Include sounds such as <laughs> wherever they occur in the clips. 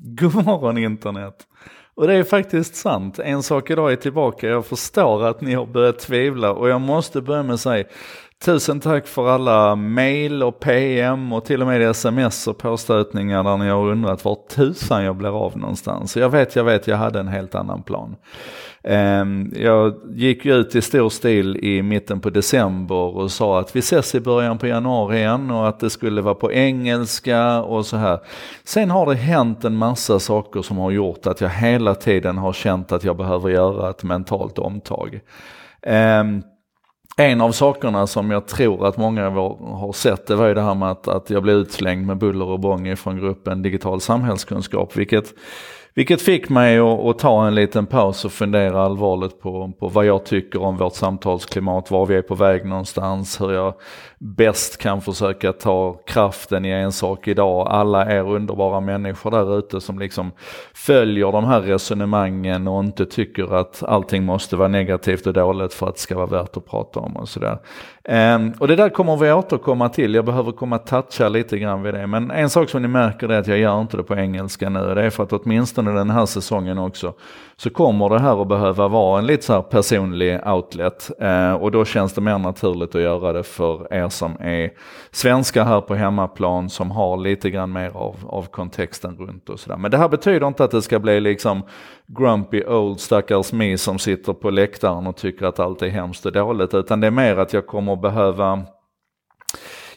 God morgon internet. Och det är faktiskt sant. En sak idag är tillbaka. Jag förstår att ni har börjat tvivla och jag måste börja med att säga tusen tack för alla mail och PM och till och med sms och påstötningar där ni har undrat var tusan jag blir av någonstans. Jag vet, jag vet, jag hade en helt annan plan. Ehm, jag gick ju ut i stor stil i mitten på december och sa att vi ses i början på januari igen och att det skulle vara på engelska och så här. Sen har det hänt en massa saker som har gjort att jag hela tiden har känt att jag behöver göra ett mentalt omtag. Ehm, en av sakerna som jag tror att många har sett det var ju det här med att, att jag blev utslängd med buller och bång från gruppen digital samhällskunskap. Vilket vilket fick mig att, att, ta en liten paus och fundera allvarligt på, på vad jag tycker om vårt samtalsklimat, var vi är på väg någonstans, hur jag bäst kan försöka ta kraften i en sak idag. Alla er underbara människor där ute som liksom följer de här resonemangen och inte tycker att allting måste vara negativt och dåligt för att det ska vara värt att prata om och sådär. Um, och det där kommer vi återkomma till, jag behöver komma toucha lite grann vid det. Men en sak som ni märker är att jag gör inte det på engelska nu. Det är för att åtminstone den här säsongen också så kommer det här att behöva vara en lite så här personlig outlet. Eh, och då känns det mer naturligt att göra det för er som är svenskar här på hemmaplan som har lite grann mer av, av kontexten runt och sådär. Men det här betyder inte att det ska bli liksom grumpy old stackars me som sitter på läktaren och tycker att allt är hemskt och dåligt. Utan det är mer att jag kommer behöva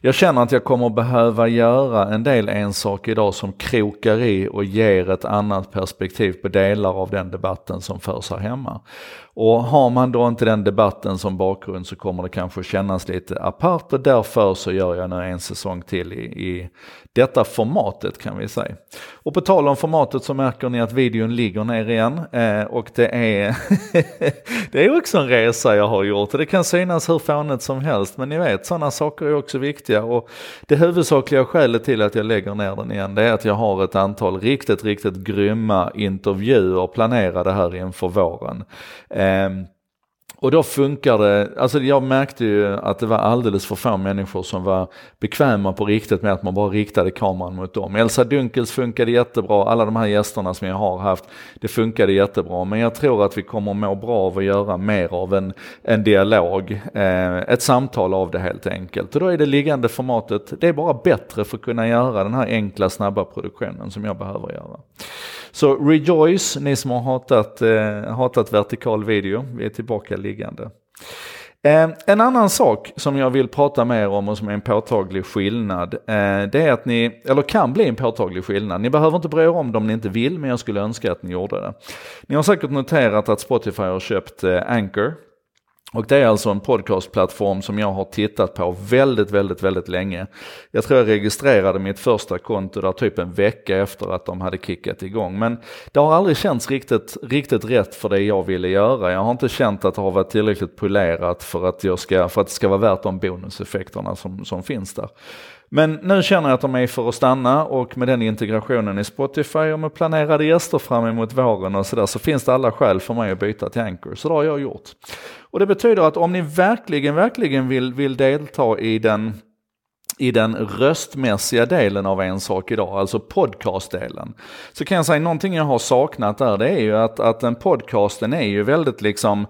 jag känner att jag kommer behöva göra en del en sak idag som krokar i och ger ett annat perspektiv på delar av den debatten som förs här hemma. Och har man då inte den debatten som bakgrund så kommer det kanske kännas lite apart och därför så gör jag nu en säsong till i, i detta formatet kan vi säga. Och på tal om formatet så märker ni att videon ligger ner igen eh, och det är, <laughs> det är också en resa jag har gjort. Det kan synas hur fånigt som helst men ni vet sådana saker är också viktiga och det huvudsakliga skälet till att jag lägger ner den igen det är att jag har ett antal riktigt, riktigt grymma intervjuer planerade här inför våren. Eh, och då funkar det, alltså jag märkte ju att det var alldeles för få människor som var bekväma på riktigt med att man bara riktade kameran mot dem. Elsa Dunkels funkade jättebra, alla de här gästerna som jag har haft, det funkade jättebra. Men jag tror att vi kommer må bra av att göra mer av en, en dialog, eh, ett samtal av det helt enkelt. Och då är det liggande formatet, det är bara bättre för att kunna göra den här enkla, snabba produktionen som jag behöver göra. Så rejoice, ni som har hatat, eh, hatat vertikal video, vi är tillbaka liggande. Eh, en annan sak som jag vill prata mer om och som är en påtaglig skillnad, eh, det är att ni, eller kan bli en påtaglig skillnad. Ni behöver inte bry er om det om ni inte vill, men jag skulle önska att ni gjorde det. Ni har säkert noterat att Spotify har köpt eh, Anchor, och det är alltså en podcastplattform som jag har tittat på väldigt, väldigt, väldigt länge. Jag tror jag registrerade mitt första konto där typ en vecka efter att de hade kickat igång. Men det har aldrig känts riktigt, riktigt rätt för det jag ville göra. Jag har inte känt att det har varit tillräckligt polerat för att, jag ska, för att det ska vara värt de bonuseffekterna som, som finns där. Men nu känner jag att de är för att stanna och med den integrationen i Spotify och med planerade gäster fram emot våren och sådär så finns det alla skäl för mig att byta till Anchor. Så det har jag gjort. Och det betyder att om ni verkligen, verkligen vill, vill delta i den i den röstmässiga delen av en sak idag, alltså podcastdelen. Så kan jag säga någonting jag har saknat där, det är ju att, att den podcasten är ju väldigt liksom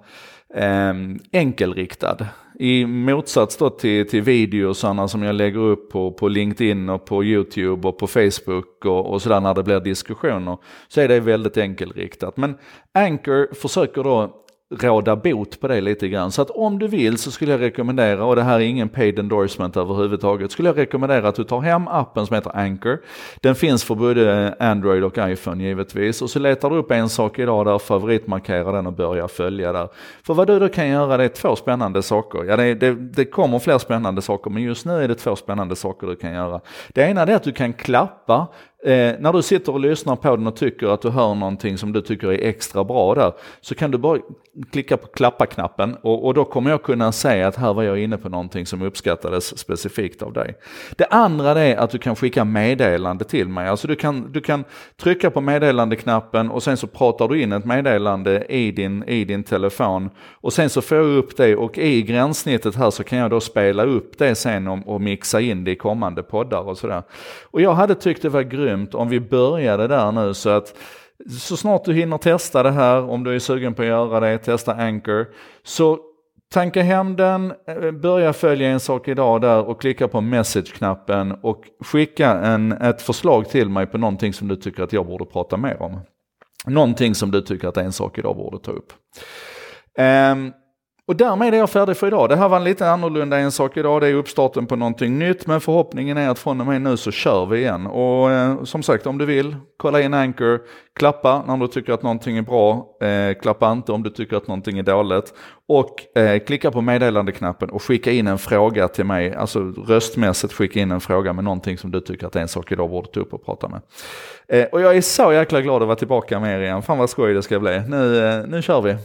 eh, enkelriktad. I motsats då till, till videosarna som jag lägger upp på, på LinkedIn och på YouTube och på Facebook och, och sådär när det blir diskussioner. Så är det väldigt enkelriktat. Men Anchor försöker då råda bot på det lite grann. Så att om du vill så skulle jag rekommendera, och det här är ingen paid endorsement överhuvudtaget, skulle jag rekommendera att du tar hem appen som heter Anchor. Den finns för både Android och iPhone givetvis. Och så letar du upp en sak idag där, favoritmarkera den och börja följa där. För vad du då kan göra det är två spännande saker. Ja, det, det, det kommer fler spännande saker, men just nu är det två spännande saker du kan göra. Det ena är att du kan klappa Eh, när du sitter och lyssnar på den och tycker att du hör någonting som du tycker är extra bra där, så kan du bara klicka på klappa-knappen och, och, då kommer jag kunna säga att här var jag inne på någonting som uppskattades specifikt av dig. Det andra är att du kan skicka meddelande till mig. Alltså du kan, du kan trycka på meddelandeknappen och sen så pratar du in ett meddelande i din, i din telefon och sen så får jag upp det och i gränssnittet här så kan jag då spela upp det sen och, och mixa in det i kommande poddar och sådär. Och jag hade tyckt det var grymt grymt om vi började där nu så att så snart du hinner testa det här, om du är sugen på att göra det, testa Anchor, så tanka hem den, eh, börja följa en sak idag där och klicka på message-knappen och skicka en, ett förslag till mig på någonting som du tycker att jag borde prata mer om. Någonting som du tycker att en sak idag borde ta upp. Um, och därmed är jag färdig för idag. Det här var en lite annorlunda en sak idag. Det är uppstarten på någonting nytt. Men förhoppningen är att från och med nu så kör vi igen. Och eh, som sagt om du vill, kolla in Anchor. Klappa när du tycker att någonting är bra. Eh, klappa inte om du tycker att någonting är dåligt. Och eh, klicka på meddelandeknappen och skicka in en fråga till mig. Alltså röstmässigt skicka in en fråga med någonting som du tycker att en sak idag borde ta upp och prata med. Eh, och jag är så jäkla glad att vara tillbaka med er igen. Fan vad skoj det ska bli. Nu, eh, nu kör vi.